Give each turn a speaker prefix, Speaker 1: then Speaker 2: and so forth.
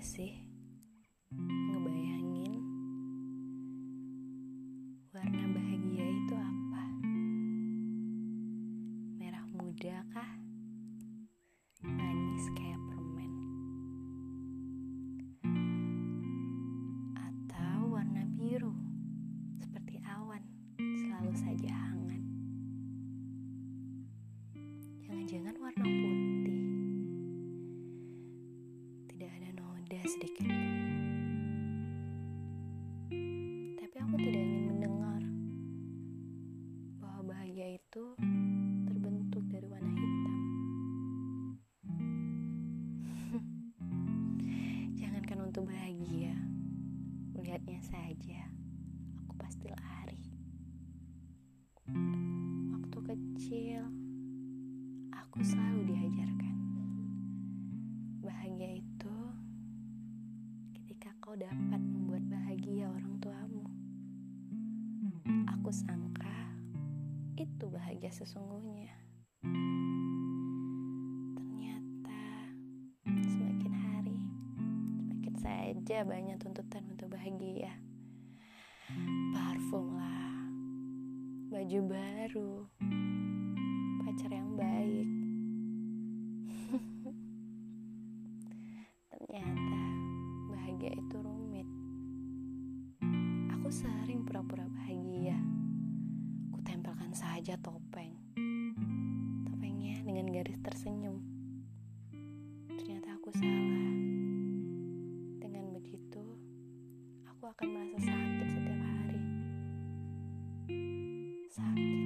Speaker 1: gak sih ngebayangin warna bahagia itu apa? Merah muda kah? Manis kayak permen? Atau warna biru seperti awan selalu saja hangat? Jangan-jangan warna tidak sedikit. Tapi aku tidak ingin mendengar bahwa bahagia itu terbentuk dari warna hitam. Jangankan untuk bahagia, melihatnya saja, aku pasti lari. Waktu kecil, aku selalu ketika kau dapat membuat bahagia orang tuamu. Aku sangka itu bahagia sesungguhnya. Ternyata semakin hari semakin saja banyak tuntutan untuk bahagia. Parfum lah, baju baru, pacar yang baik. bahagia itu rumit. Aku sering pura-pura bahagia. Kutempelkan saja topeng. Topengnya dengan garis tersenyum. Ternyata aku salah. Dengan begitu, aku akan merasa sakit setiap hari. Sakit.